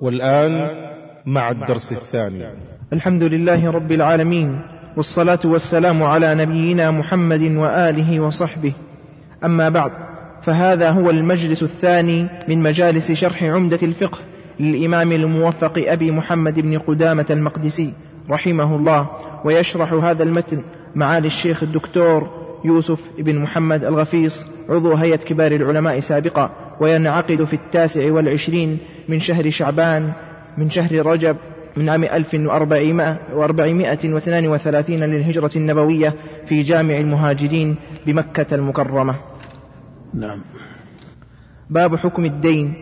والآن مع الدرس الثاني. الحمد لله رب العالمين والصلاة والسلام على نبينا محمد وآله وصحبه. أما بعد فهذا هو المجلس الثاني من مجالس شرح عمدة الفقه للإمام الموفق أبي محمد بن قدامة المقدسي رحمه الله ويشرح هذا المتن معالي الشيخ الدكتور يوسف بن محمد الغفيص عضو هيئة كبار العلماء سابقا. وينعقد في التاسع والعشرين من شهر شعبان من شهر رجب من عام 1432 للهجرة النبوية في جامع المهاجرين بمكة المكرمة. نعم. باب حكم الدين.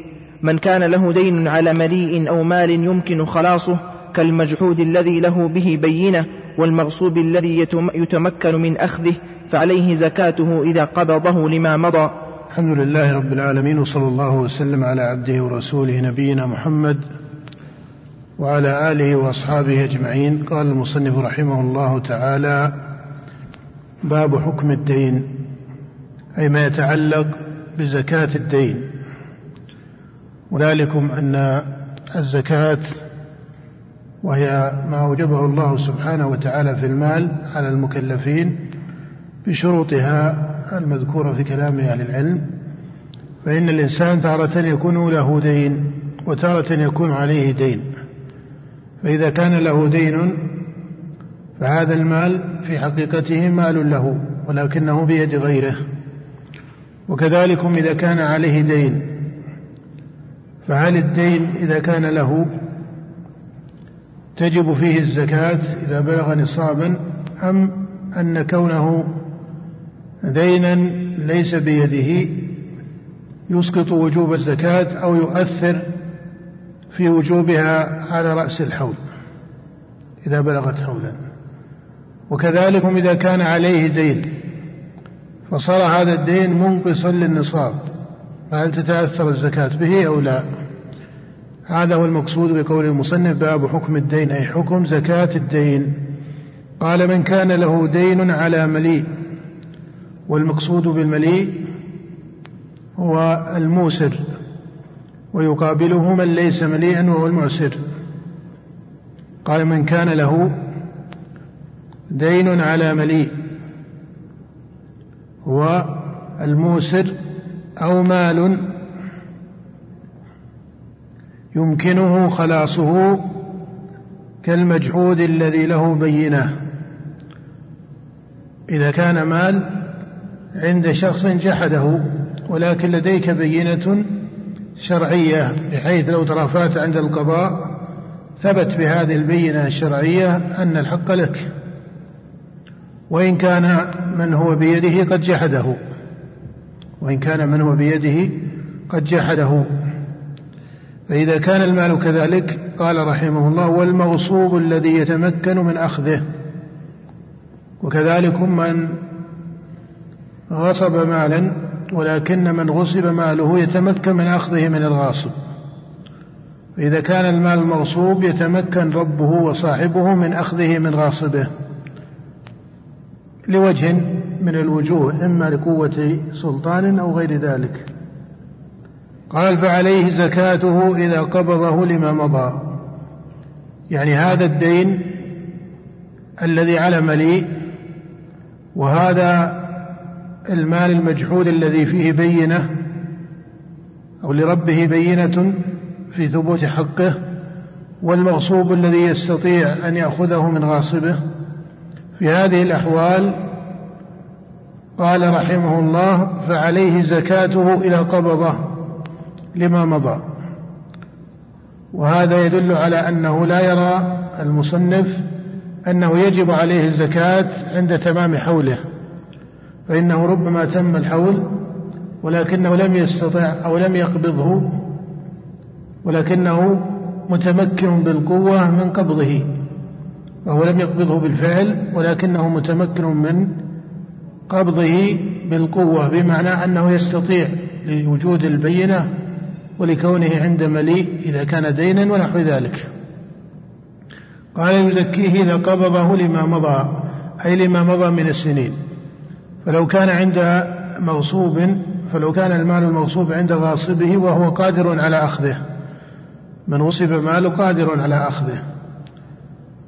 من كان له دين على مليء أو مال يمكن خلاصه كالمجحود الذي له به بينة والمغصوب الذي يتمكن من أخذه فعليه زكاته إذا قبضه لما مضى. الحمد لله رب العالمين وصلى الله وسلم على عبده ورسوله نبينا محمد وعلى آله وأصحابه أجمعين. قال المصنف رحمه الله تعالى باب حكم الدين أي ما يتعلق بزكاة الدين. وذلكم أن الزكاة وهي ما أوجبه الله سبحانه وتعالى في المال على المكلفين بشروطها المذكورة في كلام أهل العلم. فإن الإنسان تارة يكون له دين وتارة يكون عليه دين. فإذا كان له دين فهذا المال في حقيقته مال له ولكنه بيد غيره. وكذلكم إذا كان عليه دين فهل الدين إذا كان له تجب فيه الزكاة إذا بلغ نصابا أم أن كونه دينا ليس بيده يسقط وجوب الزكاة أو يؤثر في وجوبها على رأس الحول إذا بلغت حولا وكذلك إذا كان عليه دين فصار هذا الدين منقصا للنصاب فهل تتأثر الزكاة به أو لا؟ هذا هو المقصود بقول المصنف باب حكم الدين أي حكم زكاة الدين. قال من كان له دين على مليء. والمقصود بالمليء هو الموسر ويقابله من ليس مليئا وهو المعسر قال من كان له دين على مليء هو الموسر أو مال يمكنه خلاصه كالمجحود الذي له بينة. إذا كان مال عند شخص جحده ولكن لديك بينة شرعية بحيث لو ترافعت عند القضاء ثبت بهذه البينة الشرعية أن الحق لك. وإن كان من هو بيده قد جحده. وإن كان من هو بيده قد جحده. فإذا كان المال كذلك قال رحمه الله والمغصوب الذي يتمكن من أخذه. وكذلك من غصب مالا ولكن من غصب ماله يتمكن من أخذه من الغاصب. فإذا كان المال المغصوب يتمكن ربه وصاحبه من أخذه من غاصبه لوجه من الوجوه إما لقوة سلطان أو غير ذلك. قال فعليه زكاته إذا قبضه لما مضى. يعني هذا الدين الذي على مليء وهذا المال المجحود الذي فيه بينة أو لربه بينة في ثبوت حقه والمغصوب الذي يستطيع أن يأخذه من غاصبه. في هذه الأحوال قال رحمه الله فعليه زكاته إذا قبضه لما مضى. وهذا يدل على أنه لا يرى المصنف أنه يجب عليه الزكاة عند تمام حوله. فإنه ربما تم الحول ولكنه لم يستطع أو لم يقبضه ولكنه متمكن بالقوة من قبضه. وهو لم يقبضه بالفعل ولكنه متمكن من قبضه بالقوة بمعنى أنه يستطيع لوجود البينة ولكونه عند مليء إذا كان دينا ونحو ذلك. قال يزكيه إذا قبضه لما مضى أي لما مضى من السنين. فلو كان عند مغصوب فلو كان المال المغصوب عند غاصبه وهو قادر على أخذه. من وصف ماله قادر على أخذه.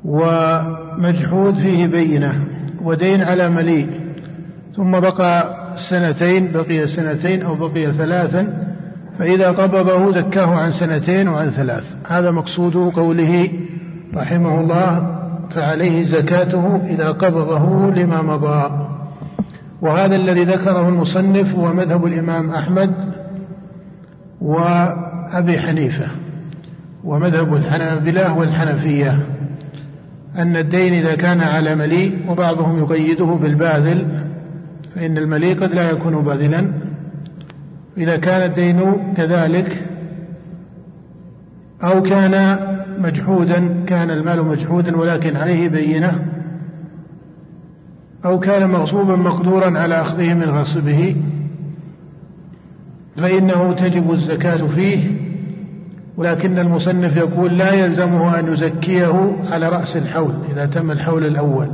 ومجحود فيه بينة ودين على مليء. ثم بقى سنتين بقي سنتين أو بقي ثلاثا فإذا قبضه زكاه عن سنتين وعن ثلاث. هذا مقصود قوله رحمه الله فعليه زكاته إذا قبضه لما مضى. وهذا الذي ذكره المصنف هو مذهب الإمام أحمد وأبي حنيفة ومذهب الحنابلة والحنفية. أن الدين إذا كان على مليء وبعضهم يقيده بالباذل فإن المليء قد لا يكون باذلا. إذا كان الدين كذلك أو كان مجحودا كان المال مجحودا ولكن عليه بينة. أو كان مغصوبا مقدورا على أخذه من غصبه فإنه تجب الزكاة فيه ولكن المصنف يقول لا يلزمه أن يزكيه على رأس الحول إذا تم الحول الأول.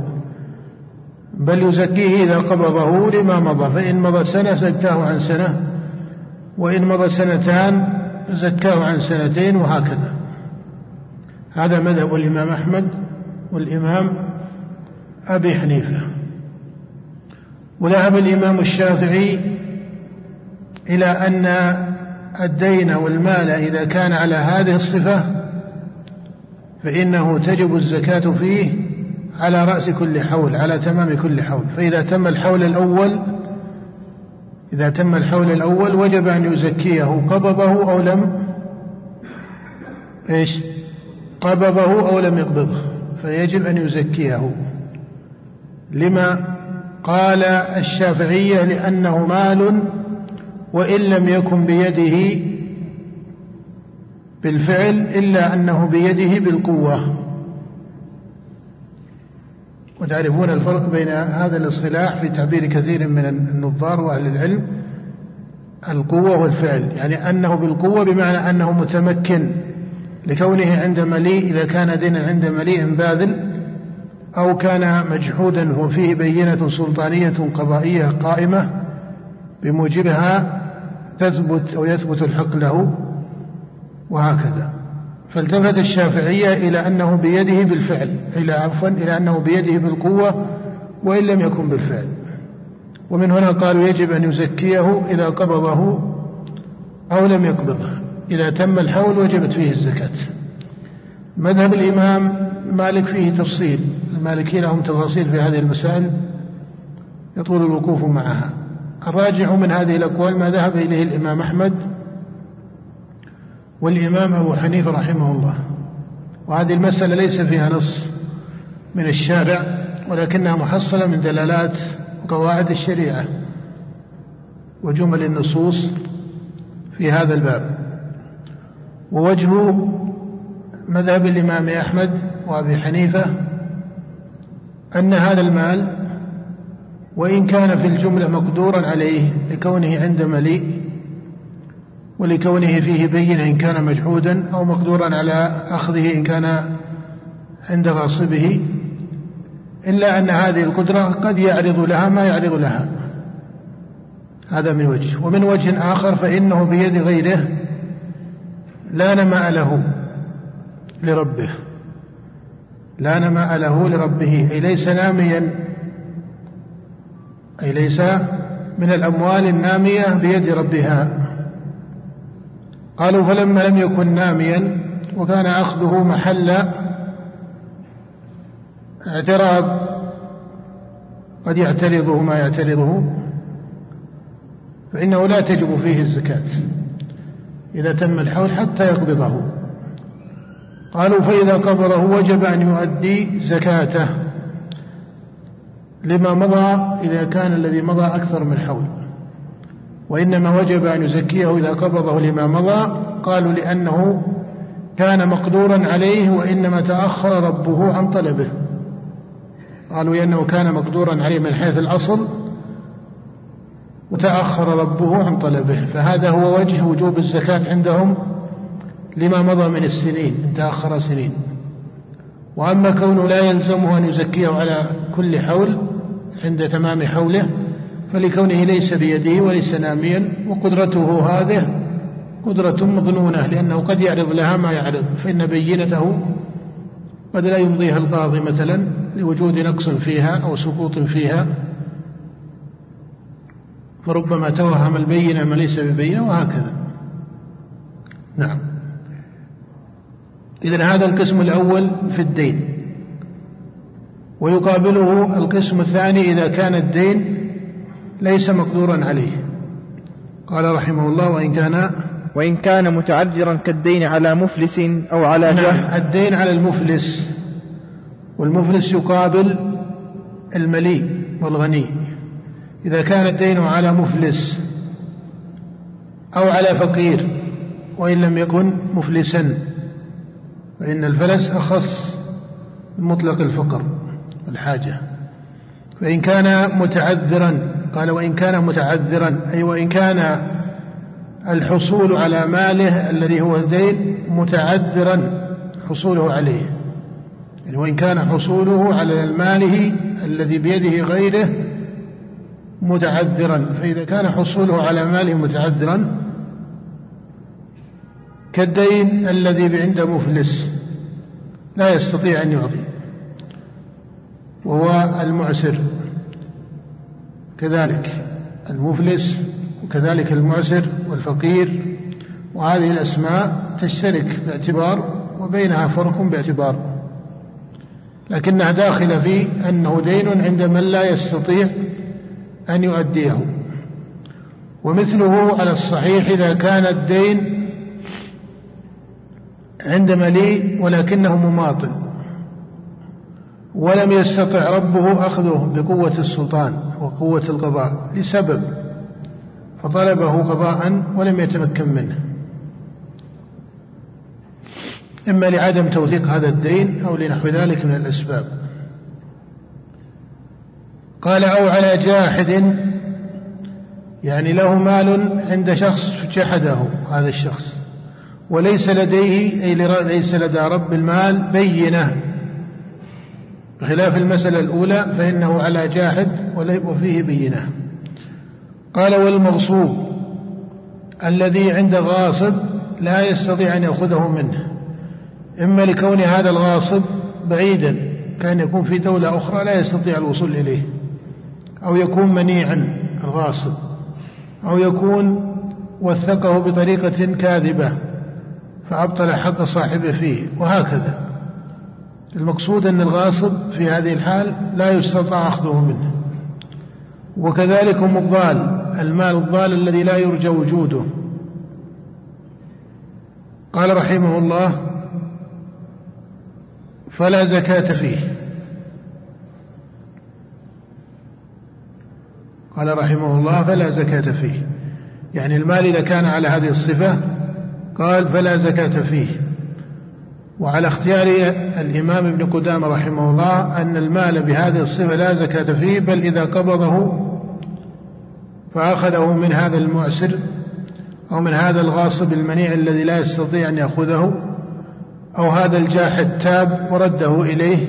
بل يزكيه إذا قبضه لما مضى فإن مضى سنة زكاه عن سنة وإن مضى سنتان زكاه عن سنتين وهكذا. هذا مذهب الإمام أحمد والإمام أبي حنيفة. وذهب الإمام الشافعي إلى أن الدين والمال إذا كان على هذه الصفة فإنه تجب الزكاة فيه على رأس كل حول على تمام كل حول. فإذا تم الحول الأول إذا تم الحول الأول وجب أن يزكيه. قبضه أو لم إيش؟ قبضه أو لم يقبضه فيجب أن يزكيه. لما قال الشافعية لأنه مال وإن لم يكن بيده بالفعل إلا أنه بيده بالقوة. وتعرفون الفرق بين هذا الاصطلاح في تعبير كثير من النظار وأهل العلم القوة والفعل يعني أنه بالقوة بمعنى أنه متمكن لكونه عند مليء إذا كان دينا عند مليء باذل أو كان مجحودا وفيه بينة سلطانية قضائية قائمة بموجبها تثبت أو يثبت الحق له وهكذا. فالتفت الشافعية إلى أنه بيده بالفعل إلى عفوا إلى أنه بيده بالقوة وإن لم يكن بالفعل. ومن هنا قالوا يجب أن يزكيه إذا قبضه أو لم يقبضه. إذا تم الحول وجبت فيه الزكاة. مذهب الإمام مالك فيه تفصيل. المالكين لهم تفاصيل في هذه المسائل يطول الوقوف معها. الراجح من هذه الأقوال ما ذهب إليه الإمام أحمد والإمام أبو حنيفة رحمه الله. وهذه المسألة ليس فيها نص من الشارع ولكنها محصلة من دلالات وقواعد الشريعة وجمل النصوص في هذا الباب. ووجه مذهب الإمام أحمد وأبي حنيفة أن هذا المال وإن كان في الجملة مقدورا عليه لكونه عند مليء ولكونه فيه بين إن كان مجحودا أو مقدورا على أخذه إن كان عند غاصبه إلا أن هذه القدرة قد يعرض لها ما يعرض لها. هذا من وجه. ومن وجه آخر فإنه بيد غيره لا نماء له لربه. لا نماء له لربه أي ليس ناميا أي ليس من الأموال النامية بيد ربها. قالوا فلما لم يكن ناميا وكان أخذه محل اعتراض قد يعترضه ما يعترضه فإنه لا تجب فيه الزكاة إذا تم الحول حتى يقبضه. قالوا فإذا قبضه وجب أن يؤدي زكاته لما مضى إذا كان الذي مضى أكثر من حول. وإنما وجب أن يزكيه إذا قبضه لما مضى. قالوا لأنه كان مقدورا عليه وإنما تأخر ربه عن طلبه. قالوا لأنه كان مقدورا عليه من حيث الأصل وتأخر ربه عن طلبه. فهذا هو وجه وجوب الزكاة عندهم لما مضى من السنين تأخر سنين. وأما كونه لا يلزمه أن يزكيه على كل حول عند تمام حوله فلكونه ليس بيده وليس ناميا وقدرته هذه قدرة مظنونة لأنه قد يعرض لها ما يعرض فإن بينته قد لا يمضيها القاضي مثلا لوجود نقص فيها أو سقوط فيها. فربما توهم البينة ما ليس ببينة وهكذا. نعم. إذن هذا القسم الأول في الدين. ويقابله القسم الثاني إذا كان الدين ليس مقدورا عليه. قال رحمه الله وإن كان وإن كان متعذرا كالدين على مفلس أو على جاه نعم الدين على المفلس. والمفلس يقابل المليء والغني. إذا كان الدين على مفلس أو على فقير وإن لم يكن مفلسا. فإن الفلس أخص مطلق الفقر والحاجة فإن كان متعذرا قال وإن كان متعذرا أي وإن كان الحصول على ماله الذي هو الدين متعذرا حصوله عليه. يعني وإن كان حصوله على ماله الذي بيده غيره متعذرا. فإذا كان حصوله على ماله متعذرا كالدين الذي عند مفلس لا يستطيع أن يعطي وهو المعسر. كذلك المفلس وكذلك المعسر والفقير. وهذه الأسماء تشترك باعتبار وبينها فرق باعتبار. لكنها داخلة في أنه دين عند من لا يستطيع أن يؤديه. ومثله على الصحيح إذا كان الدين عند مليء ولكنه مماطل. ولم يستطع ربه أخذه بقوة السلطان وقوة القضاء لسبب. فطلبه قضاء ولم يتمكن منه. إما لعدم توثيق هذا الدين أو لنحو ذلك من الأسباب. قال أو على جاحد يعني له مال عند شخص جحده هذا الشخص. وليس لديه أي ليس لدى رب المال بينة. بخلاف المسألة الأولى فإنه على جاحد وفيه بينة. قال والمغصوب الذي عند غاصب لا يستطيع أن يأخذه منه. إما لكون هذا الغاصب بعيدا كان يكون في دولة أخرى لا يستطيع الوصول إليه. أو يكون منيعا الغاصب. أو يكون وثقه بطريقة كاذبة. فأبطل حق صاحبه فيه وهكذا. المقصود أن الغاصب في هذه الحال لا يستطاع أخذه منه. وكذلك هم الضال المال الضال الذي لا يرجى وجوده. قال رحمه الله فلا زكاة فيه. قال رحمه الله فلا زكاة فيه. يعني المال إذا كان على هذه الصفة قال فلا زكاة فيه. وعلى اختيار الإمام ابن قدامة رحمه الله أن المال بهذه الصفة لا زكاة فيه بل إذا قبضه فأخذه من هذا المعسر أو من هذا الغاصب المنيع الذي لا يستطيع أن يأخذه أو هذا الجاحد تاب ورده إليه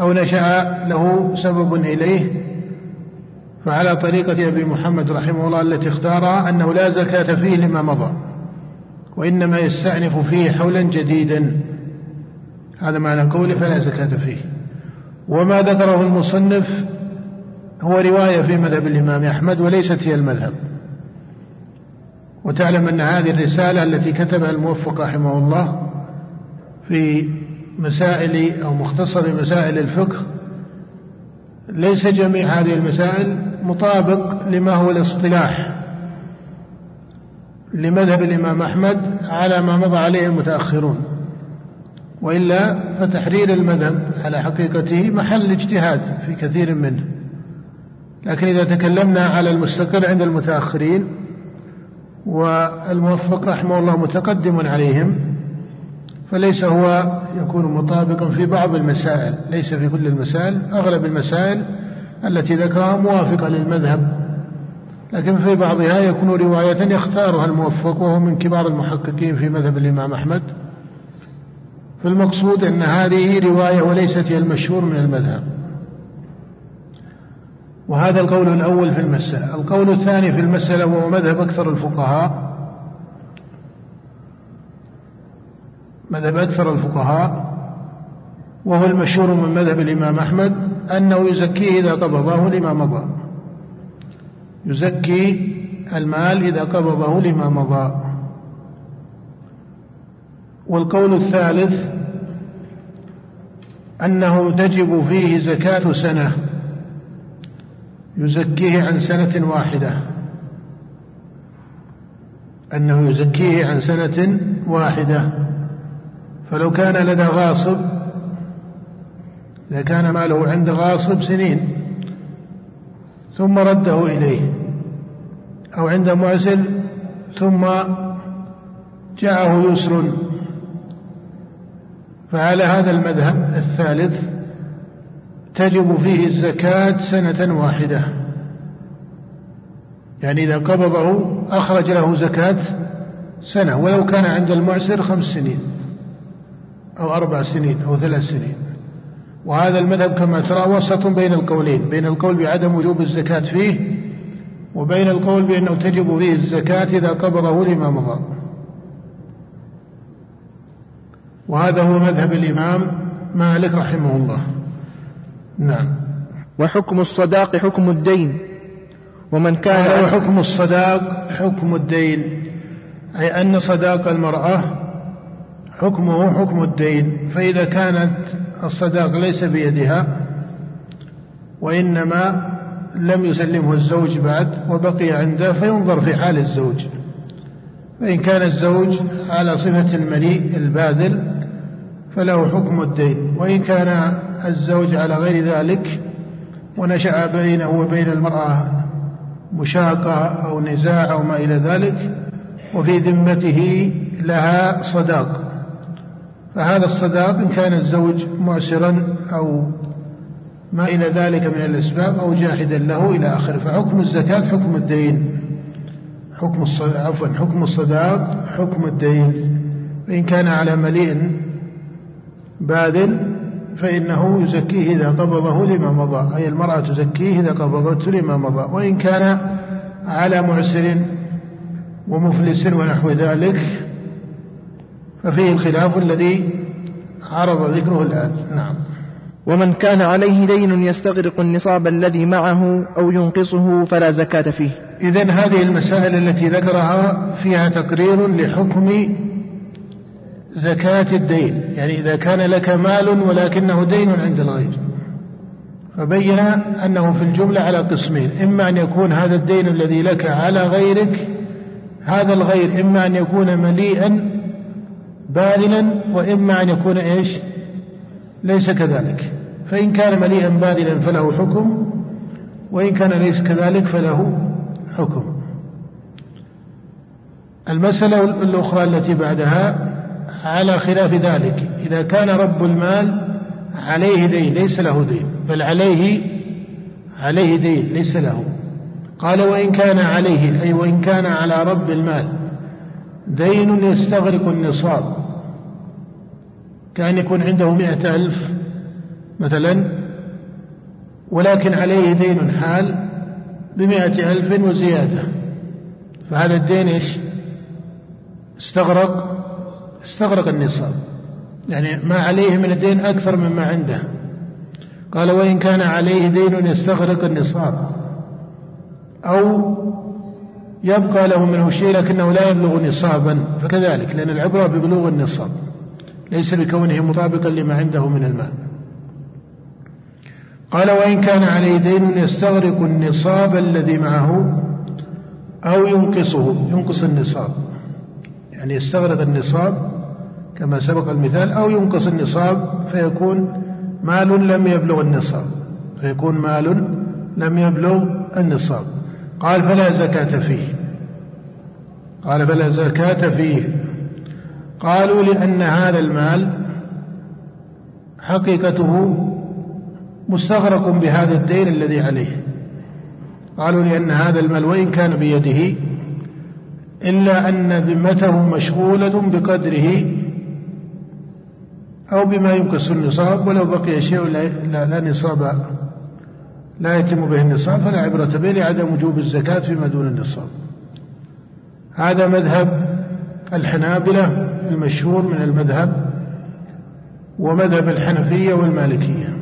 أو نشأ له سبب إليه فعلى طريقة أبي محمد رحمه الله التي اختارها أنه لا زكاة فيه لما مضى وإنما يستأنف فيه حولا جديدا. هذا معنى قوله فلا زكاة فيه. وما ذكره المصنف هو رواية في مذهب الإمام أحمد وليست هي المذهب. وتعلم أن هذه الرسالة التي كتبها الموفق رحمه الله في مسائل أو مختصر مسائل الفقه ليس جميع هذه المسائل مطابق لما هو الاصطلاح لمذهب الإمام أحمد على ما مضى عليه المتأخرون وإلا فتحرير المذهب على حقيقته محل اجتهاد في كثير منه. لكن إذا تكلمنا على المستقر عند المتأخرين والموفق رحمه الله متقدم عليهم فليس هو يكون مطابقا في بعض المسائل ليس في كل المسائل أغلب المسائل التي ذكرها موافقة للمذهب. لكن في بعضها يكون رواية يختارها الموفق وهو من كبار المحققين في مذهب الإمام أحمد. فالمقصود أن هذه رواية وليست هي المشهور من المذهب. وهذا القول الأول في المسألة. القول الثاني في المسألة وهو مذهب أكثر الفقهاء مذهب أكثر الفقهاء وهو المشهور من مذهب الإمام أحمد أنه يزكيه إذا قبضه لما مضى يزكي المال إذا قبضه لما مضى والقول الثالث أنه تجب فيه زكاة سنة. يزكيه عن سنة واحدة. أنه يزكيه عن سنة واحدة. فلو كان لدى غاصب إذا كان ماله عند غاصب سنين ثم رده إليه أو عند معسر ثم جاءه يسر فعلى هذا المذهب الثالث تجب فيه الزكاة سنة واحدة. يعني إذا قبضه أخرج له زكاة سنة ولو كان عند المعسر خمس سنين. أو أربع سنين أو ثلاث سنين. وهذا المذهب كما ترى وسط بين القولين بين القول بعدم وجوب الزكاة فيه وبين القول بأنه تجب فيه الزكاة إذا قبضه لما مضى وهذا هو مذهب الإمام مالك رحمه الله. نعم. وحكم الصداق حكم الدين. ومن كان حكم الصداق حكم الدين. أي أن صداق المرأة حكمه حكم الدين فإذا كانت الصداق ليس بيدها وإنما لم يسلمه الزوج بعد وبقي عنده فينظر في حال الزوج. فإن كان الزوج على صفة المليء الباذل فله حكم الدين وإن كان الزوج على غير ذلك ونشأ بينه وبين المرأة مشاقة أو نزاع أو ما إلى ذلك وفي ذمته لها صداق. فهذا الصداق إن كان الزوج معسرا أو ما إلى ذلك من الأسباب أو جاحدا له إلى آخره فحكم الزكاة حكم الدين. حكم عفوا حكم الصداق حكم الدين. فإن كان على مليء باذل فإنه يزكيه إذا قبضه لما مضى أي المرأة تزكيه إذا قبضته لما مضى. وإن كان على معسر ومفلس ونحو ذلك ففيه الخلاف الذي عرض ذكره الآن. نعم. ومن كان عليه دين يستغرق النصاب الذي معه أو ينقصه فلا زكاة فيه. إذا هذه المسائل التي ذكرها فيها تقرير لحكم زكاة الدين. يعني إذا كان لك مال ولكنه دين عند الغير. فبين أنه في الجملة على قسمين. إما أن يكون هذا الدين الذي لك على غيرك هذا الغير إما أن يكون مليئا باذلا وإما أن يكون إيش؟ ليس كذلك. فإن كان مليئا باذلا فله حكم وإن كان ليس كذلك فله حكم. المسألة الأخرى التي بعدها على خلاف ذلك. إذا كان رب المال عليه دين ليس له دين بل عليه عليه دين ليس له. قال وإن كان عليه أي وإن كان على رب المال دين يستغرق النصاب. كأن يكون عنده مئة ألف مثلا ولكن عليه دين حال بمئة ألف وزيادة. فهذا الدين إيش؟ استغرق استغرق النصاب. يعني ما عليه من الدين أكثر مما عنده. قال وإن كان عليه دين يستغرق النصاب أو يبقى له منه شيء لكنه لا يبلغ نصابا فكذلك لأن العبرة ببلوغ النصاب. ليس بكونه مطابقا لما عنده من المال. قال وإن كان عليه دين يستغرق النصاب الذي معه أو ينقصه. ينقص النصاب. يعني يستغرق النصاب كما سبق المثال أو ينقص النصاب فيكون مال لم يبلغ النصاب. فيكون مال لم يبلغ النصاب. قال فلا زكاة فيه. قال فلا زكاة فيه. قالوا لأن هذا المال حقيقته مستغرق بهذا الدين الذي عليه. قالوا لأن هذا المال وإن كان بيده إلا أن ذمته مشغولة بقدره أو بما ينقص النصاب ولو بقي شيء لا, لا, لا نصاب لا يتم به النصاب فلا عبرة به لعدم وجوب الزكاة فيما دون النصاب. هذا مذهب الحنابلة المشهور من المذهب ومذهب الحنفية والمالكية.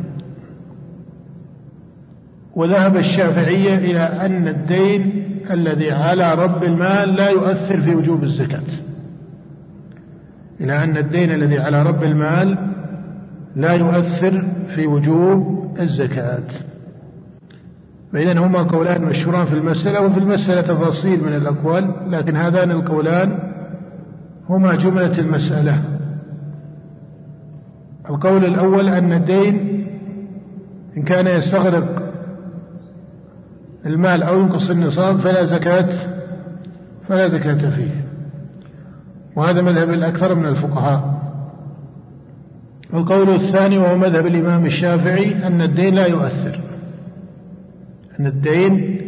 وذهب الشافعية إلى أن الدين الذي على رب المال لا يؤثر في وجوب الزكاة. إلى أن الدين الذي على رب المال لا يؤثر في وجوب الزكاة. فإذا هما قولان مشهوران في المسألة وفي المسألة تفاصيل من الأقوال لكن هذان القولان هما جملة المسألة. القول الأول أن الدين إن كان يستغرق المال أو ينقص النصاب فلا زكاة فلا زكاة فيه. وهذا مذهب الأكثر من الفقهاء. القول الثاني وهو مذهب الإمام الشافعي أن الدين لا يؤثر. أن الدين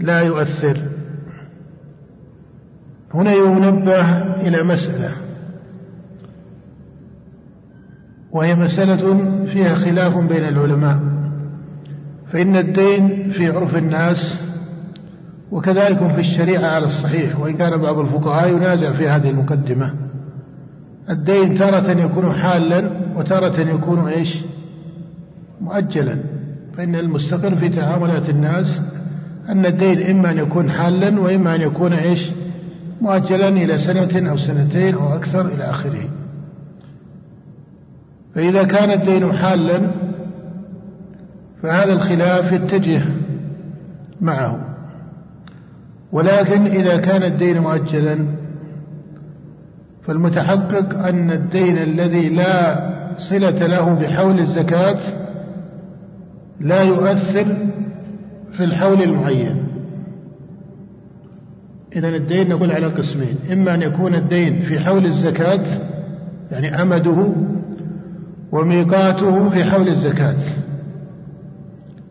لا يؤثر. هنا ينبه إلى مسألة وهي مسألة فيها خلاف بين العلماء فإن الدين في عرف الناس وكذلك في الشريعة على الصحيح وإن كان بعض الفقهاء ينازع في هذه المقدمة الدين تارة يكون حالا وتارة يكون إيش؟ مؤجلا فإن المستقر في تعاملات الناس أن الدين إما أن يكون حالا وإما أن يكون إيش؟ مؤجلا إلى سنة أو سنتين أو أكثر إلى آخره. فإذا كان الدين حالا فهذا الخلاف يتجه معه. ولكن إذا كان الدين مؤجلا فالمتحقق أن الدين الذي لا صلة له بحول الزكاة لا يؤثر في الحول المعين. إذا الدين نقول على قسمين. إما أن يكون الدين في حول الزكاة يعني أمده وميقاته في حول الزكاة.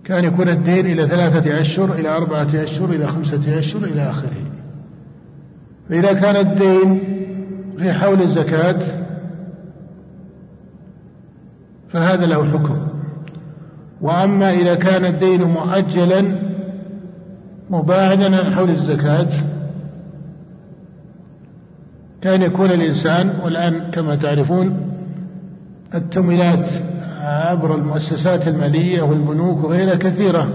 كان يكون الدين إلى ثلاثة أشهر إلى أربعة أشهر إلى خمسة أشهر إلى آخره. فإذا كان الدين في حول الزكاة فهذا له حكم. وأما إذا كان الدين مؤجلا مباعدا عن حول الزكاة كان يكون الإنسان والآن كما تعرفون التمويلات عبر المؤسسات المالية والبنوك وغيرها كثيرة.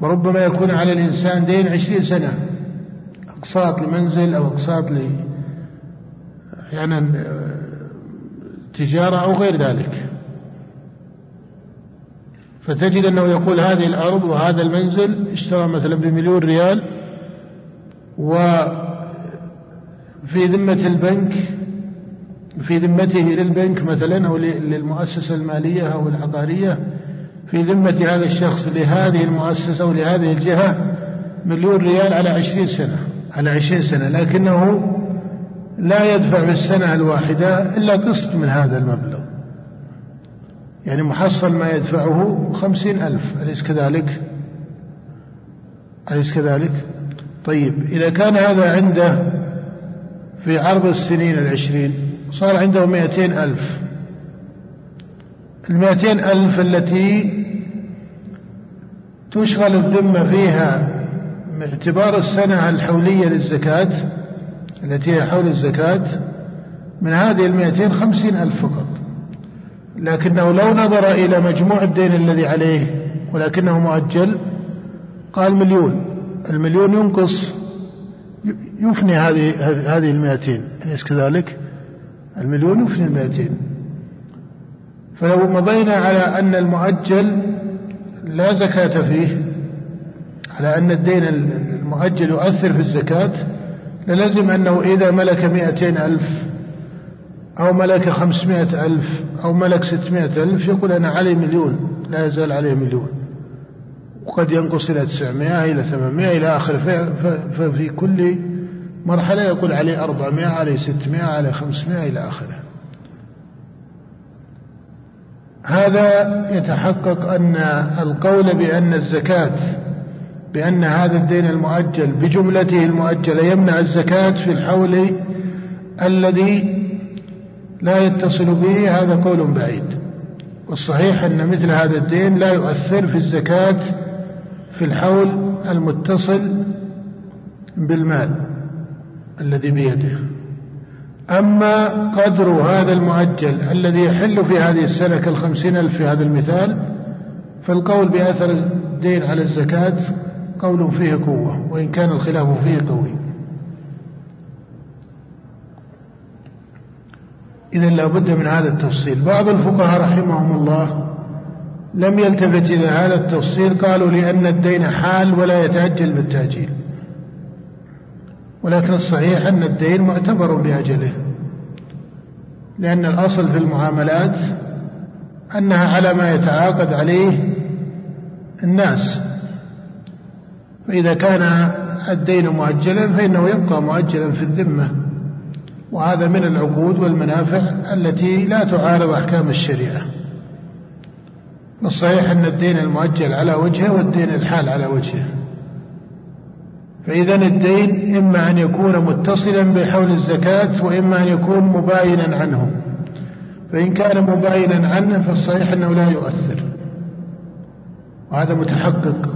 وربما يكون على الإنسان دين عشرين سنة. أقساط لمنزل أو أقساط ل أحيانا تجارة أو غير ذلك. فتجد أنه يقول هذه الأرض وهذا المنزل اشترى مثلا بمليون ريال وفي ذمة البنك في ذمته للبنك مثلا أو للمؤسسة المالية أو العقارية في ذمة هذا الشخص لهذه المؤسسة أو لهذه الجهة مليون ريال على عشرين سنة على عشرين سنة لكنه لا يدفع في السنة الواحدة إلا قسط من هذا المبلغ. يعني محصل ما يدفعه خمسين ألف أليس كذلك؟ أليس كذلك؟ طيب إذا كان هذا عنده في عرض السنين العشرين صار عنده مئتين ألف. المئتين ألف التي تشغل الذمة فيها باعتبار السنة الحولية للزكاة التي هي حول الزكاة من هذه المئتين خمسين ألف فقط. لكنه لو نظر إلى مجموع الدين الذي عليه ولكنه مؤجل قال مليون. المليون ينقص يفني هذه هذه المئتين أليس كذلك؟ المليون يفني المئتين فلو مضينا على أن المؤجل لا زكاة فيه على أن الدين المؤجل يؤثر في الزكاة للزم أنه إذا ملك مئتين ألف أو ملك خمسمائة ألف أو ملك ستمائة ألف يقول أنا علي مليون لا يزال عليه مليون وقد ينقص إلى تسعمائة إلى ثمانمائة إلى آخره ففي كل مرحلة يقول عليه أربعمائة عليه ستمائة عليه خمسمائة إلى آخره. هذا يتحقق أن القول بأن الزكاة بأن هذا الدين المؤجل بجملته المؤجلة يمنع الزكاة في الحول الذي لا يتصل به هذا قول بعيد. والصحيح أن مثل هذا الدين لا يؤثر في الزكاة في الحول المتصل بالمال الذي بيده. أما قدر هذا المؤجل الذي يحل في هذه السنة كالخمسين ألف في هذا المثال فالقول بأثر الدين على الزكاة قول فيه قوة وإن كان الخلاف فيه قوي. إذا لابد من هذا التفصيل. بعض الفقهاء رحمهم الله لم يلتفت إلى هذا التفصيل قالوا لأن الدين حال ولا يتأجل بالتأجيل. ولكن الصحيح أن الدين معتبر بأجله لأن الأصل في المعاملات أنها على ما يتعاقد عليه الناس. فإذا كان الدين مؤجلا فإنه يبقى مؤجلا في الذمة. وهذا من العقود والمنافع التي لا تعارض أحكام الشريعة. والصحيح أن الدين المؤجل على وجهه والدين الحال على وجهه. فإذا الدين إما أن يكون متصلا بحول الزكاة وإما أن يكون مباينا عنه. فإن كان مباينا عنه فالصحيح أنه لا يؤثر. وهذا متحقق.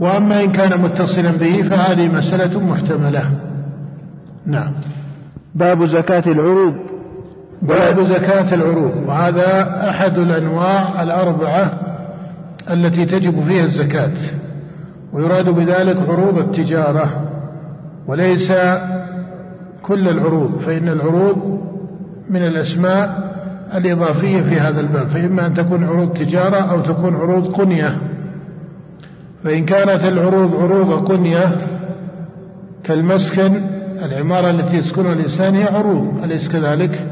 وأما إن كان متصلا به فهذه مسألة محتملة. نعم. باب زكاة العروض. باب زكاة العروض وهذا أحد الأنواع الأربعة التي تجب فيها الزكاة ويراد بذلك عروض التجارة وليس كل العروض فإن العروض من الأسماء الإضافية في هذا الباب فإما أن تكون عروض تجارة أو تكون عروض قنية فإن كانت العروض عروض قنية كالمسكن العمارة التي يسكنها الإنسان هي عروض أليس كذلك؟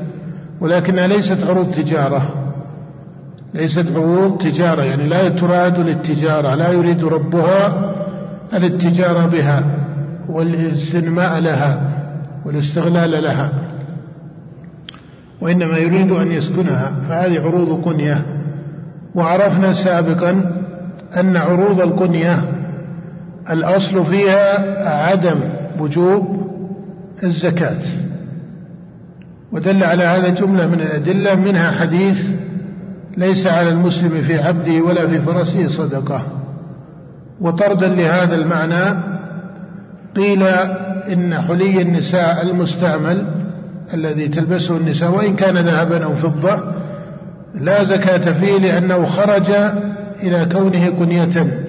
ولكنها ليست عروض تجارة. ليست عروض تجارة يعني لا تراد للتجارة لا يريد ربها الاتجار بها والاستنماء لها والاستغلال لها وإنما يريد أن يسكنها. فهذه عروض قنية وعرفنا سابقا أن عروض القنية الأصل فيها عدم وجوب الزكاة. ودل على هذا جملة من الأدلة منها حديث ليس على المسلم في عبده ولا في فرسه صدقة. وطردا لهذا المعنى قيل إن حلي النساء المستعمل الذي تلبسه النساء وإن كان ذهبا أو فضة لا زكاة فيه لأنه خرج إلى كونه كنية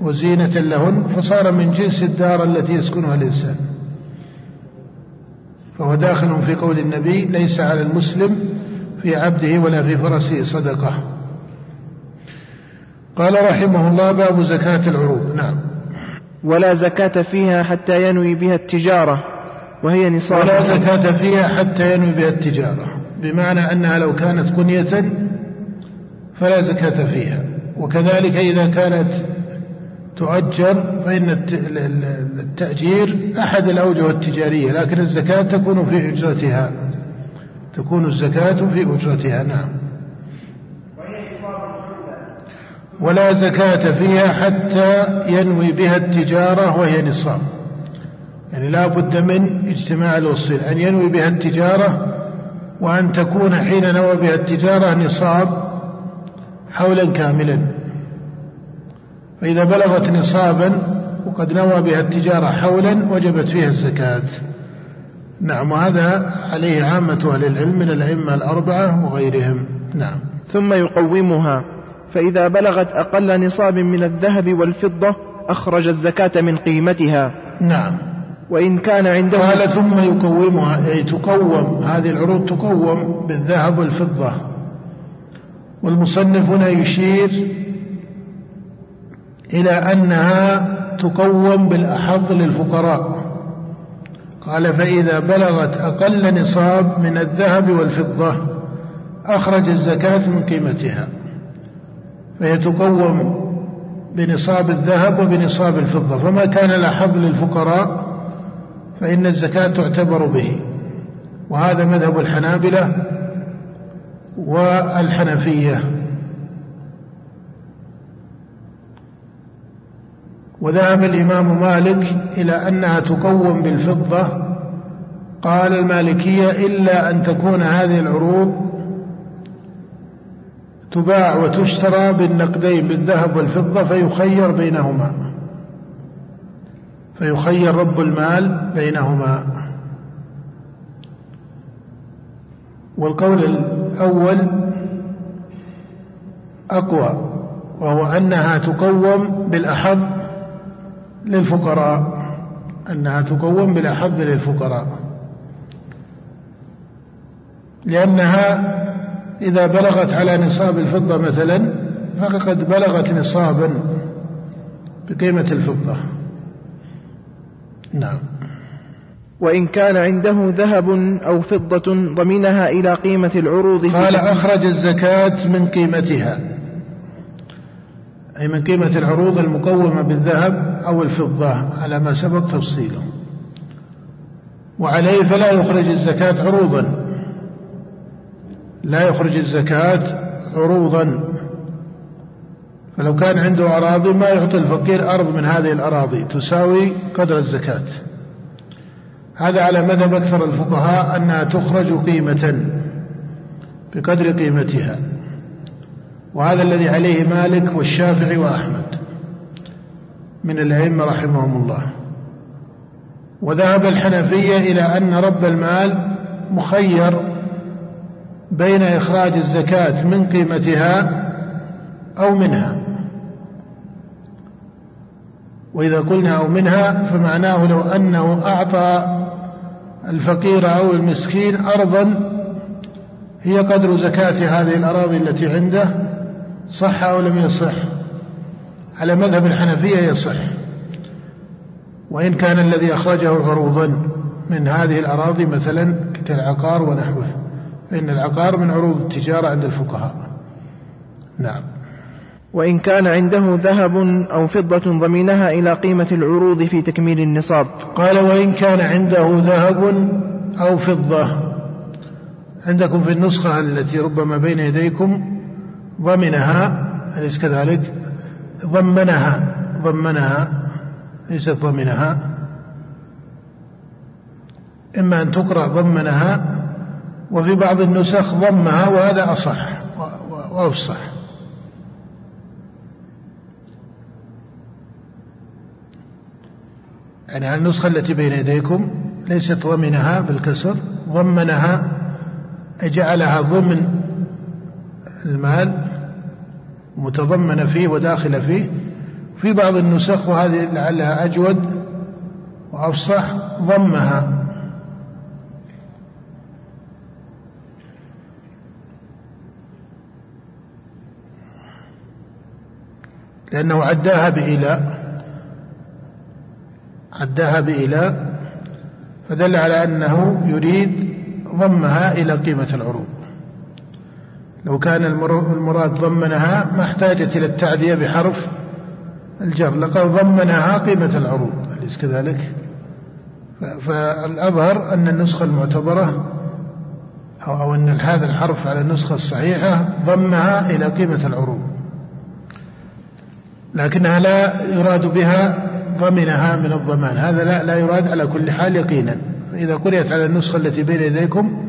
وزينة لهن فصار من جنس الدار التي يسكنها الإنسان. فهو داخل في قول النبي ليس على المسلم في عبده ولا في فرسه صدقة. قال رحمه الله باب زكاة العروض. نعم. ولا زكاة فيها حتى ينوي بها التجارة وهي نصاب. ولا زكاة فيها حتى ينوي بها التجارة بمعنى أنها لو كانت كنية فلا زكاة فيها. وكذلك إذا كانت تؤجر فإن التأجير أحد الأوجه التجارية لكن الزكاة تكون في أجرتها. تكون الزكاة في أجرتها نعم. ولا زكاة فيها حتى ينوي بها التجارة وهي نصاب. يعني لا بد من اجتماع الوصفين أن ينوي بها التجارة وأن تكون حين نوى بها التجارة نصاب حولا كاملا. فإذا بلغت نصابا وقد نوى بها التجارة حولا وجبت فيها الزكاة. نعم وهذا عليه عامة أهل العلم من الأئمة الأربعة وغيرهم. نعم. ثم يقومها. فإذا بلغت أقل نصاب من الذهب والفضة أخرج الزكاة من قيمتها. نعم. وإن كان عنده قال ثم يقومها أي تقوم هذه العروض تقوم بالذهب والفضة. والمصنف هنا يشير إلى أنها تقوم بالأحظ للفقراء. قال فإذا بلغت أقل نصاب من الذهب والفضة أخرج الزكاة من قيمتها. فهي تقوم بنصاب الذهب وبنصاب الفضة. فما كان الأحظ للفقراء فإن الزكاة تعتبر به. وهذا مذهب الحنابلة والحنفية. وذهب الإمام مالك إلى أنها تقوم بالفضة. قال المالكية إلا أن تكون هذه العروض تباع وتشترى بالنقدين بالذهب والفضة فيخير بينهما. فيخير رب المال بينهما. والقول الأول أقوى وهو أنها تقوم بالأحظ للفقراء أنها تقوم بالأحظ للفقراء. لأنها إذا بلغت على نصاب الفضة مثلا فقد بلغت نصابا بقيمة الفضة. نعم. وإن كان عنده ذهب أو فضة ضمنها إلى قيمة العروض قال أخرج الزكاة من قيمتها. أي من قيمة العروض المقومة بالذهب أو الفضة على ما سبق تفصيله. وعليه فلا يخرج الزكاة عروضا. لا يخرج الزكاة عروضا. فلو كان عنده أراضي ما يعطي الفقير أرض من هذه الأراضي تساوي قدر الزكاة. هذا على مذهب أكثر الفقهاء أنها تخرج قيمة بقدر قيمتها. وهذا الذي عليه مالك والشافعي وأحمد من الأئمة رحمهم الله. وذهب الحنفية إلى أن رب المال مخير بين إخراج الزكاة من قيمتها أو منها. وإذا قلنا أو منها فمعناه لو أنه أعطى الفقير أو المسكين أرضا هي قدر زكاة هذه الأراضي التي عنده صح أو لم يصح؟ على مذهب الحنفية يصح. وإن كان الذي أخرجه عروضا من هذه الأراضي مثلا كالعقار ونحوه فإن العقار من عروض التجارة عند الفقهاء. نعم. وإن كان عنده ذهب أو فضة ضمنها إلى قيمة العروض في تكميل النصاب. قال وإن كان عنده ذهب أو فضة. عندكم في النسخة التي ربما بين يديكم ضمنها أليس كذلك؟ ضمنها ضمنها ليست ضمنها. إما أن تقرأ ضمنها وفي بعض النسخ ضمها وهذا أصح وأفصح. يعني النسخة التي بين يديكم ليست ضمنها بالكسر ضمنها جعلها ضمن المال متضمنة فيه وداخلة فيه. في بعض النسخ وهذه لعلها أجود وأفصح ضمها. لأنه عداها بإيلاء. عداها بإيلاء. فدل على أنه يريد ضمها إلى قيمة العروض. لو كان المراد ضمنها ما احتاجت إلى التعدية بحرف الجر لقد ضمنها قيمة العروض أليس كذلك؟ فالأظهر أن النسخة المعتبرة أو أن هذا الحرف على النسخة الصحيحة ضمها إلى قيمة العروض. لكنها لا يراد بها ضمنها من الضمان. هذا لا, لا يراد على كل حال يقينا. فإذا قرأت على النسخة التي بين يديكم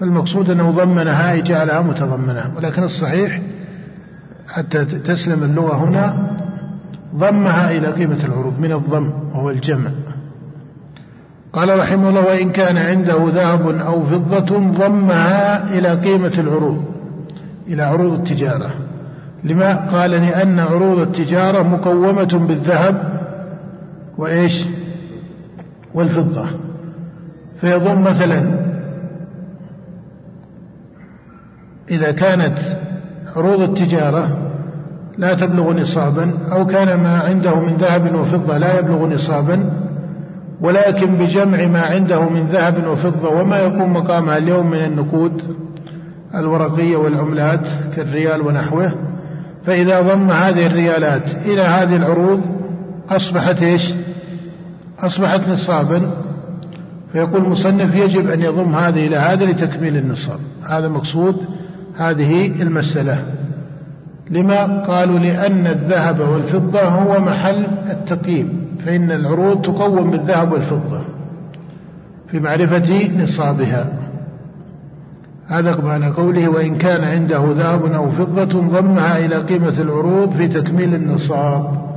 فالمقصود أنه ضمنها أي جعلها متضمنة. ولكن الصحيح حتى تسلم اللغة هنا ضمها إلى قيمة العروض من الضم وهو الجمع. قال رحمه الله وإن كان عنده ذهب أو فضة ضمها إلى قيمة العروض إلى عروض التجارة. لما؟ قال لأن عروض التجارة مقومة بالذهب وإيش؟ والفضة. فيضم مثلا إذا كانت عروض التجارة لا تبلغ نصابا أو كان ما عنده من ذهب وفضة لا يبلغ نصابا ولكن بجمع ما عنده من ذهب وفضة وما يكون مقامها اليوم من النقود الورقية والعملات كالريال ونحوه فإذا ضم هذه الريالات إلى هذه العروض أصبحت إيش؟ أصبحت نصابا. فيقول المصنف يجب أن يضم هذه إلى هذا لتكميل النصاب. هذا مقصود. هذه المسألة. لما قالوا لأن الذهب والفضة هو محل التقييم فإن العروض تقوم بالذهب والفضة في معرفة نصابها. هذا معنى قوله وإن كان عنده ذهب أو فضة ضمها إلى قيمة العروض في تكميل النصاب.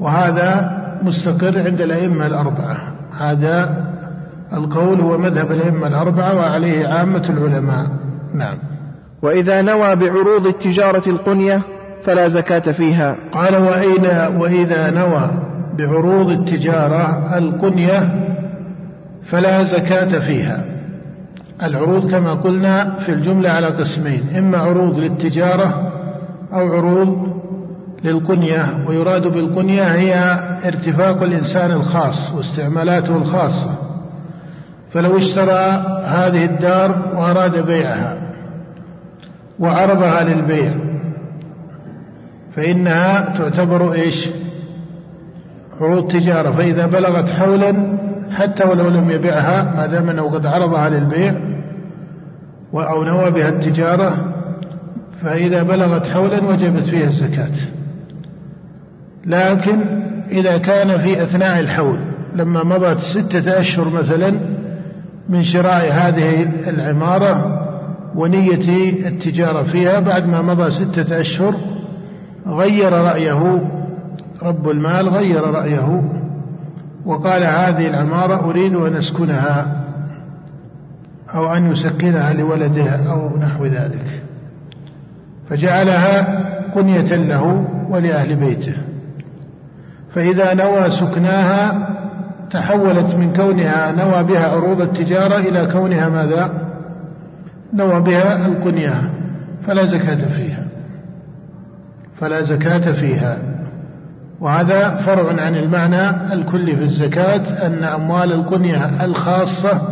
وهذا مستقر عند الأئمة الأربعة. هذا القول هو مذهب الأئمة الأربعة وعليه عامة العلماء. نعم. وإذا نوى بعروض التجارة القنية فلا زكاة فيها. قال وأين وإذا نوى بعروض التجارة القنية فلا زكاة فيها. العروض كما قلنا في الجملة على قسمين إما عروض للتجارة أو عروض للقنية ويراد بالقنية هي ارتفاق الإنسان الخاص واستعمالاته الخاصة. فلو اشترى هذه الدار وأراد بيعها وعرضها للبيع. فإنها تعتبر إيش؟ عروض تجارة. فإذا بلغت حولا حتى ولو لم يبيعها ما دام أنه قد عرضها للبيع أو نوى بها التجارة فإذا بلغت حولا وجبت فيها الزكاة. لكن إذا كان في أثناء الحول لما مضت ستة أشهر مثلا من شراء هذه العمارة ونية التجارة فيها. بعد ما مضى ستة أشهر غير رأيه رب المال غير رأيه وقال هذه العمارة أريد أن أسكنها أو أن يسكنها لولده أو نحو ذلك. فجعلها قنية له ولأهل بيته. فإذا نوى سكناها تحولت من كونها نوى بها عروض التجارة إلى كونها ماذا؟ نوى بها القنية فلا زكاة فيها. فلا زكاة فيها. وهذا فرع عن المعنى الكلي في الزكاة أن أموال القنية الخاصة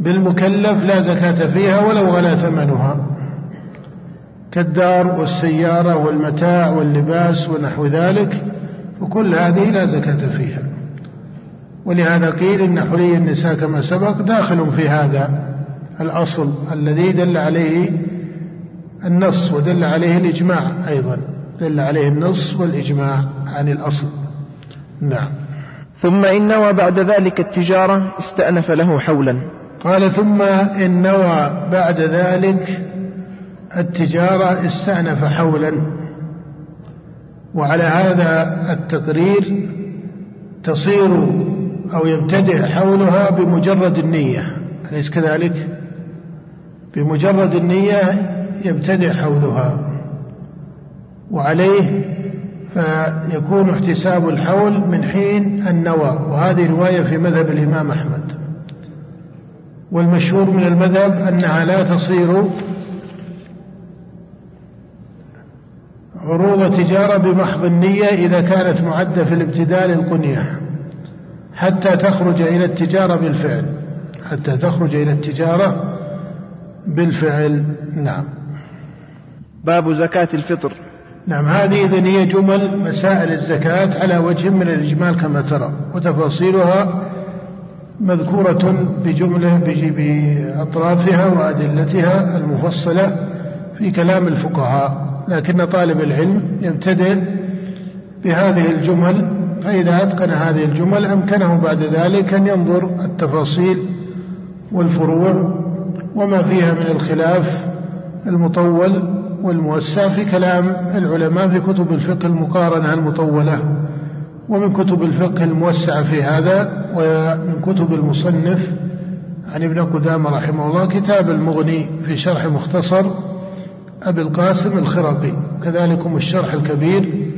بالمكلف لا زكاة فيها ولو غلا ثمنها. كالدار والسيارة والمتاع واللباس ونحو ذلك وكل هذه لا زكاة فيها. ولهذا قيل إن حلي النساء كما سبق داخل في هذا. الأصل الذي دل عليه النص ودل عليه الإجماع أيضا. دل عليه النص والإجماع عن الأصل. نعم. ثم إن نوى بعد ذلك التجارة استأنف له حولا. قال ثم إن نوى بعد ذلك التجارة استأنف حولا. وعلى هذا التقرير تصير أو يبتدئ حولها بمجرد النية. أليس كذلك؟ بمجرد النية يبتدئ حولها وعليه فيكون احتساب الحول من حين النوى. وهذه رواية في مذهب الإمام أحمد. والمشهور من المذهب أنها لا تصير عروض تجارة بمحض النية إذا كانت معدة في الابتداء للقنية حتى تخرج إلى التجارة بالفعل حتى تخرج إلى التجارة بالفعل نعم. باب زكاة الفطر. نعم هذه إذن هي جمل مسائل الزكاة على وجه من الإجمال كما ترى وتفاصيلها مذكورة بجملة بأطرافها وأدلتها المفصلة في كلام الفقهاء لكن طالب العلم يبتدئ بهذه الجمل فإذا أتقن هذه الجمل أمكنه بعد ذلك أن ينظر التفاصيل والفروع وما فيها من الخلاف المطول والموسع في كلام العلماء في كتب الفقه المقارنة المطولة. ومن كتب الفقه الموسعة في هذا ومن كتب المصنف عن ابن قدامة رحمه الله كتاب المغني في شرح مختصر أبي القاسم الخرقي. كذلكم الشرح الكبير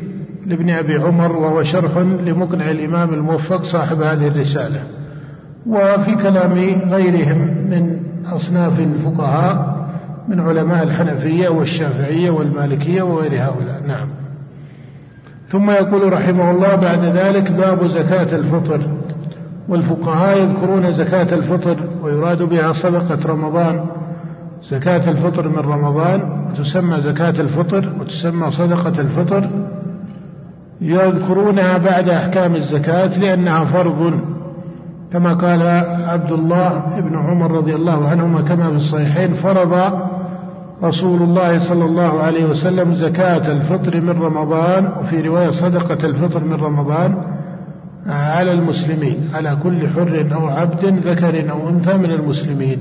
لابن أبي عمر وهو شرح لمقنع الإمام الموفق صاحب هذه الرسالة. وفي كلام غيرهم من أصناف الفقهاء من علماء الحنفية والشافعية والمالكية وغير هؤلاء. نعم. ثم يقول رحمه الله بعد ذلك باب زكاة الفطر. والفقهاء يذكرون زكاة الفطر ويراد بها صدقة رمضان. زكاة الفطر من رمضان وتسمى زكاة الفطر وتسمى صدقة الفطر. يذكرونها بعد أحكام الزكاة لأنها فرض كما قال عبد الله بن عمر رضي الله عنهما كما في الصحيحين فرض رسول الله صلى الله عليه وسلم زكاة الفطر من رمضان وفي رواية صدقة الفطر من رمضان على المسلمين على كل حر أو عبد ذكر أو أنثى من المسلمين.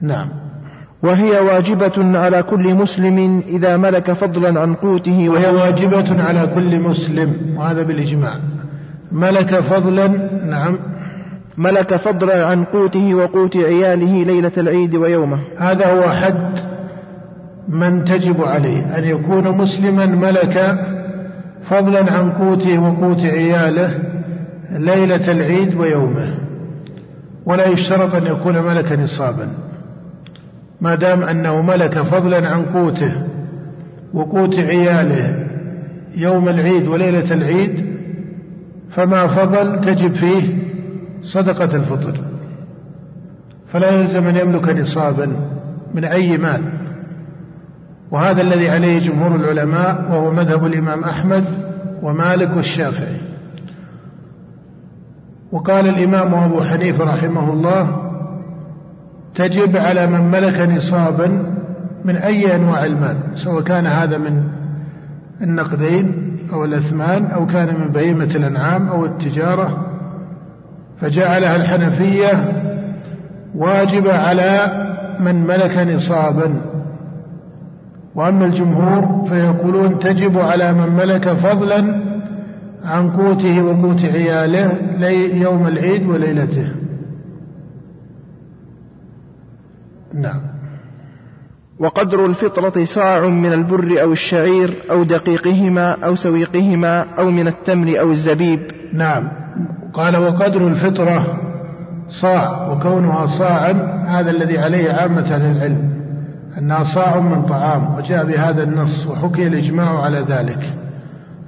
نعم. وهي واجبة على كل مسلم إذا ملك فضلا عن قوته وهي واجبة على كل مسلم وهذا بالإجماع. ملك فضلا نعم. ملك فضلا عن قوته وقوت عياله ليلة العيد ويومه. هذا هو حد من تجب عليه أن يكون مسلما ملك فضلا عن قوته وقوت عياله ليلة العيد ويومه. ولا يشترط أن يكون ملك نصابا. ما دام أنه ملك فضلا عن قوته وقوت عياله يوم العيد وليلة العيد فما فضل تجب فيه صدقة الفطر. فلا يلزم أن يملك نصابا من أي مال. وهذا الذي عليه جمهور العلماء وهو مذهب الإمام أحمد ومالك والشافعي وقال الإمام أبو حنيفة رحمه الله تجب على من ملك نصابا من أي أنواع المال سواء كان هذا من النقدين أو الأثمان أو كان من بهيمة الأنعام أو التجارة فجعلها الحنفية واجبة على من ملك نصابا. وأما الجمهور فيقولون تجب على من ملك فضلا عن قوته وقوت عياله يوم العيد وليلته. نعم. وقدر الفطرة صاع من البر أو الشعير أو دقيقهما أو سويقهما أو من التمر أو الزبيب. نعم. قال وقدر الفطرة صاع وكونها صاعا هذا الذي عليه عامة أهل العلم أنها صاع من طعام وجاء بهذا النص وحكي الإجماع على ذلك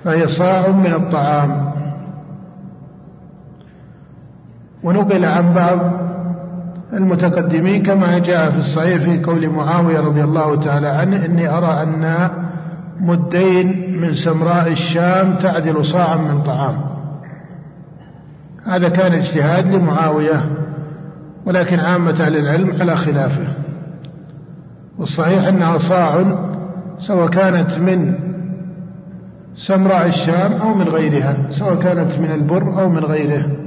فهي صاع من الطعام. ونقل عن بعض المتقدمين كما جاء في الصحيح في قول معاوية رضي الله تعالى عنه إني أرى أن مدين من سمراء الشام تعدل صاعا من طعام. هذا كان اجتهاد لمعاوية ولكن عامة أهل العلم على خلافه. والصحيح أنها صاع سواء كانت من سمراء الشام أو من غيرها سواء كانت من البر أو من غيره.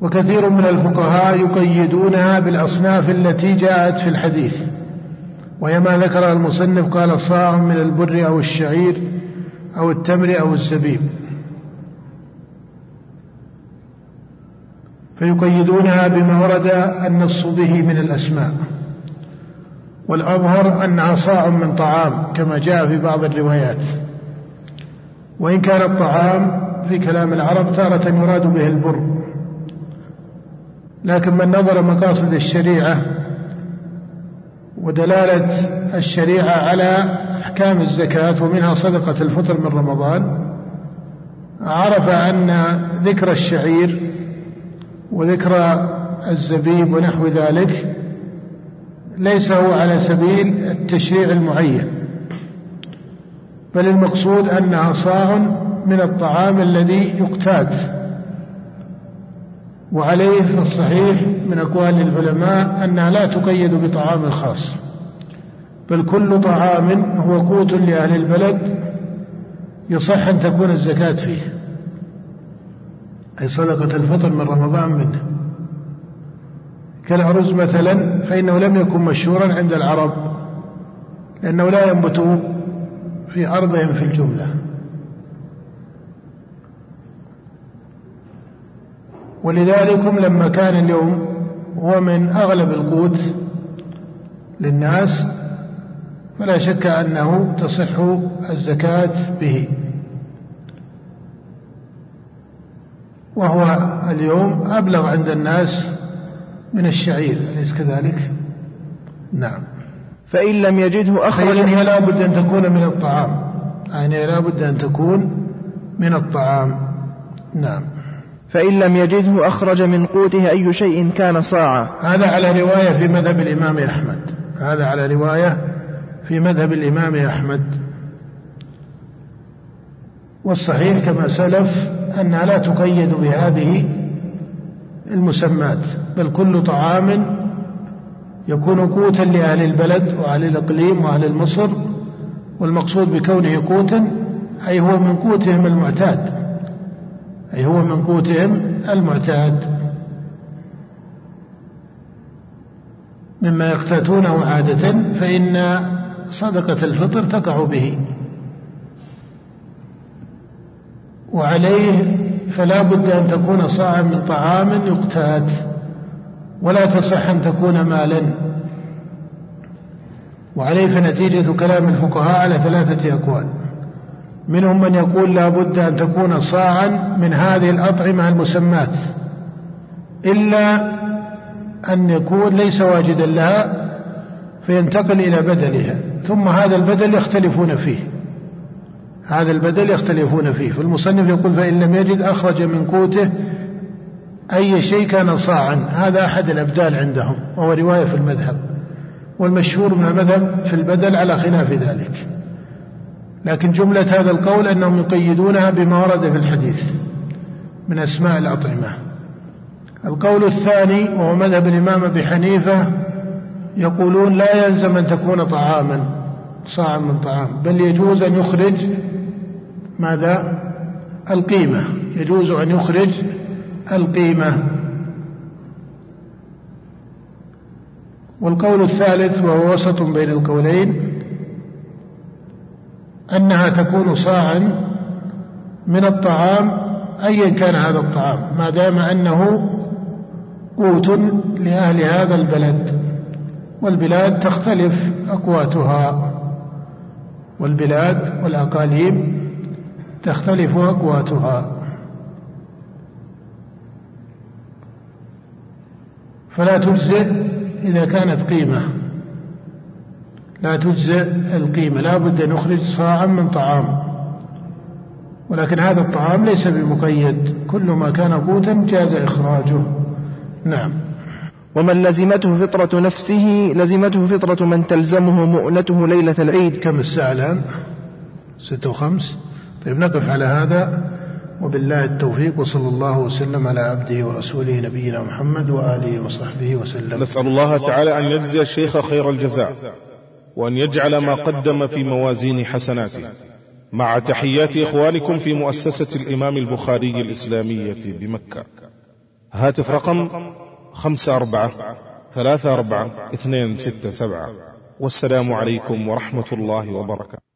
وكثير من الفقهاء يقيدونها بالأصناف التي جاءت في الحديث. وهي ما ذكر المصنف قال صاع من البر أو الشعير أو التمر أو الزبيب. فيقيدونها بما ورد النص به من الأسماء. والأظهر أنها صاع من طعام كما جاء في بعض الروايات. وإن كان الطعام في كلام العرب تارة يراد به البر. لكن من نظر مقاصد الشريعة ودلالة الشريعة على أحكام الزكاة ومنها صدقة الفطر من رمضان عرف أن ذكر الشعير وذكر الزبيب ونحو ذلك ليس هو على سبيل التشريع المعين بل المقصود أنها صاع من الطعام الذي يقتات وعليه في الصحيح من أقوال العلماء أنها لا تقيد بطعام خاص بل كل طعام هو قوت لأهل البلد يصح أن تكون الزكاة فيه. أي صدقة الفطر من رمضان منه. كالأرز مثلا فإنه لم يكن مشهورا عند العرب لأنه لا ينبت في أرضهم في الجملة. ولذلك لما كان اليوم هو من أغلب القوت للناس فلا شك أنه تصح الزكاة به. وهو اليوم أبلغ عند الناس من الشعير أليس كذلك؟ نعم. فإن لم يجده أخرج هي لا بد أن تكون من الطعام. يعني لا بد أن تكون من الطعام. نعم. فإن لم يجده أخرج من قوته أي شيء كان صاعا. هذا على رواية في مذهب الإمام أحمد. هذا على رواية في مذهب الإمام أحمد. والصحيح كما سلف أنها لا تقيد بهذه المسمات بل كل طعام يكون قوتا لأهل البلد وأهل الإقليم وأهل المصر والمقصود بكونه قوتا أي هو من قوتهم المعتاد. أي هو من قوتهم المعتاد. مما يقتاتونه عادة فإن صدقة الفطر تقع به. وعليه فلا بد أن تكون صاعا من طعام يقتات ولا تصح أن تكون مالا. وعليه فنتيجة كلام الفقهاء على ثلاثة أقوال. منهم من يقول لا بد أن تكون صاعا من هذه الأطعمة المسمات إلا أن يكون ليس واجدا لها فينتقل إلى بدلها ثم هذا البدل يختلفون فيه هذا البدل يختلفون فيه فالمصنف يقول فإن لم يجد أخرج من قوته أي شيء كان صاعا هذا أحد الأبدال عندهم وهو رواية في المذهب والمشهور من المذهب في البدل على خلاف ذلك. لكن جملة هذا القول أنهم يقيدونها بما ورد في الحديث من أسماء الأطعمة. القول الثاني وهو مذهب الإمام أبي حنيفة يقولون لا يلزم أن تكون طعاما صاعا من طعام بل يجوز أن يخرج ماذا؟ القيمة. يجوز أن يخرج القيمة. والقول الثالث وهو وسط بين القولين أنها تكون صاعا من الطعام أيا كان هذا الطعام ما دام أنه قوت لأهل هذا البلد. والبلاد تختلف أقواتها. والبلاد والأقاليم تختلف أقواتها. فلا تجزئ إذا كانت قيمة. لا تجزئ القيمة لا بد أن نخرج صاعا من طعام. ولكن هذا الطعام ليس بمقيد كل ما كان قوتا جاز إخراجه. نعم. ومن لزمته فطرة نفسه لزمته فطرة من تلزمه مؤنته ليلة العيد. كم الساعة الآن؟ ستة وخمس. طيب نقف على هذا. وبالله التوفيق وصلى الله وسلم على عبده ورسوله نبينا محمد وآله وصحبه وسلم. نسأل الله تعالى أن يجزي الشيخ خير الجزاء. وأن يجعل ما قدم في موازين حسناته مع تحيات إخوانكم في مؤسسة الإمام البخاري الإسلامية بمكة. هاتف رقم خمسة أربعة ثلاثة أربعة اثنين ستة سبعة. والسلام عليكم ورحمة الله وبركاته.